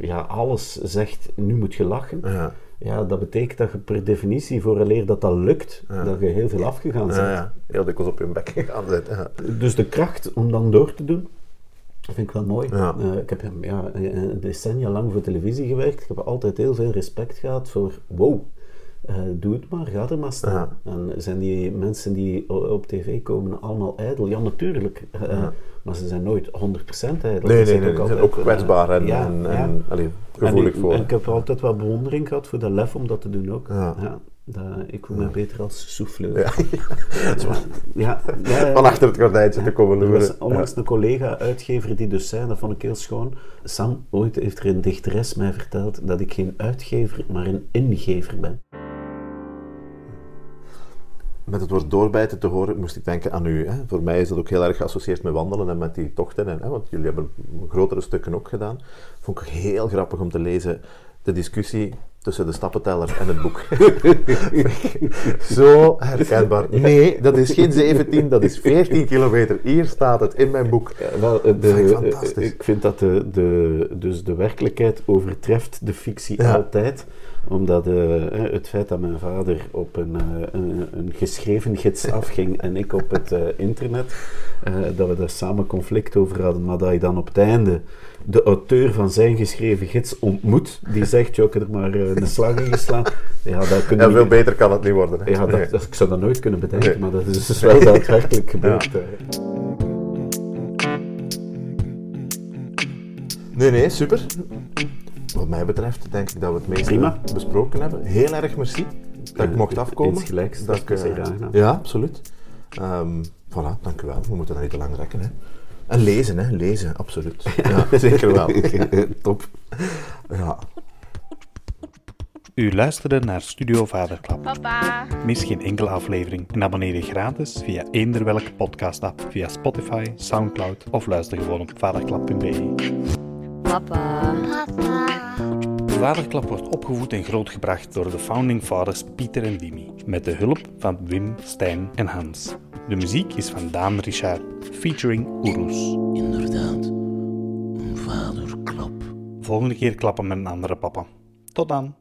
Speaker 1: ja, alles zegt, nu moet je lachen.
Speaker 2: Ja,
Speaker 1: Ja, dat betekent dat je per definitie, vooraleer dat dat lukt,
Speaker 2: Ja.
Speaker 1: dat je heel veel afgegaan bent.
Speaker 2: ja, ja. Heel dikwijls op je bek gegaan. Ja.
Speaker 1: Dus de kracht om dan door te doen, vind ik wel mooi. Eh, ik heb ja, decennia lang voor televisie gewerkt. Ik heb altijd heel veel respect gehad voor, wow, eh, doe het maar, ga er maar staan. En zijn die mensen die op tv komen allemaal ijdel? Ja, natuurlijk. eh, Maar ze zijn nooit 100% ijdel.
Speaker 2: Nee,
Speaker 1: Ze
Speaker 2: nee,
Speaker 1: zijn
Speaker 2: ze ook kwetsbaar en,
Speaker 1: eh, ja,
Speaker 2: en, en allee, gevoelig
Speaker 1: en
Speaker 2: voor.
Speaker 1: en ik heb altijd wel bewondering gehad voor dat lef om dat te doen ook. Dat, ik voel me beter als souffleur. [laughs]
Speaker 2: Ja.
Speaker 1: Ja.
Speaker 2: Van achter het gordijntje te komen
Speaker 1: Er was onlangs een collega-uitgever die dus zei, dat vond ik heel schoon. Sam, ooit heeft er een dichteres mij verteld dat ik geen uitgever, maar een ingever ben.
Speaker 2: Met het woord doorbijten te horen, moest ik denken aan u. Hè. Voor mij is dat ook heel erg geassocieerd met wandelen en met die tochten. En, hè, want jullie hebben grotere stukken ook gedaan. Vond ik heel grappig om te lezen de discussie tussen de stappenteller en het boek. [laughs] Zo herkenbaar. Nee, dat is geen 17, dat is 14 kilometer. Hier staat het in mijn boek.
Speaker 1: Ja, wel, eh, de,
Speaker 2: Vind ik
Speaker 1: eh,
Speaker 2: fantastisch.
Speaker 1: ik vind dat de, de, dus de werkelijkheid overtreft de fictie
Speaker 2: Ja.
Speaker 1: altijd. Omdat eh, het feit dat mijn vader op een, eh, een, een geschreven gids [laughs] afging en ik op het eh, internet, dat we daar samen conflict over hadden, maar dat je dan op het einde de auteur van zijn geschreven gids ontmoet, die zegt, joh, ik heb er maar een slag in geslaan. Ja, dat kun je
Speaker 2: En
Speaker 1: niet-
Speaker 2: veel beter kan het niet worden. Hè.
Speaker 1: ja, dat,
Speaker 2: Nee.
Speaker 1: dat- ik zou dat nooit kunnen bedenken,
Speaker 2: Nee.
Speaker 1: maar dat is dus wel daadwerkelijk gebeurd.
Speaker 2: Nee, nee, super. Wat mij betreft denk ik dat we het meeste
Speaker 1: Prima.
Speaker 2: besproken hebben. Heel erg merci dat ik
Speaker 1: Eh,
Speaker 2: mocht afkomen.
Speaker 1: insgelijks, dat is
Speaker 2: ik, eh. Ja, absoluut. Ehm voilà, dank u wel. We moeten dat niet te lang rekken. Hè. En lezen, hè. Lezen, absoluut. [laughs] Ja, [laughs] zeker wel. [laughs]
Speaker 1: Top.
Speaker 2: Ja.
Speaker 3: U luisterde naar Studio Vaderklap.
Speaker 4: Papa.
Speaker 3: Mis geen enkele aflevering en abonneer je gratis via eender welke podcast-app via Spotify, Soundcloud of luister gewoon op vaderklap.be.
Speaker 4: Papa. Papa.
Speaker 3: Vaderklap wordt opgevoed en grootgebracht door de founding fathers Pieter en Wimmy, met de hulp van Wim, Stijn en Hans. De muziek is van Daan Richard, featuring Oeroes.
Speaker 5: Inderdaad, een vaderklap.
Speaker 3: Volgende keer klappen met een andere papa. Tot dan!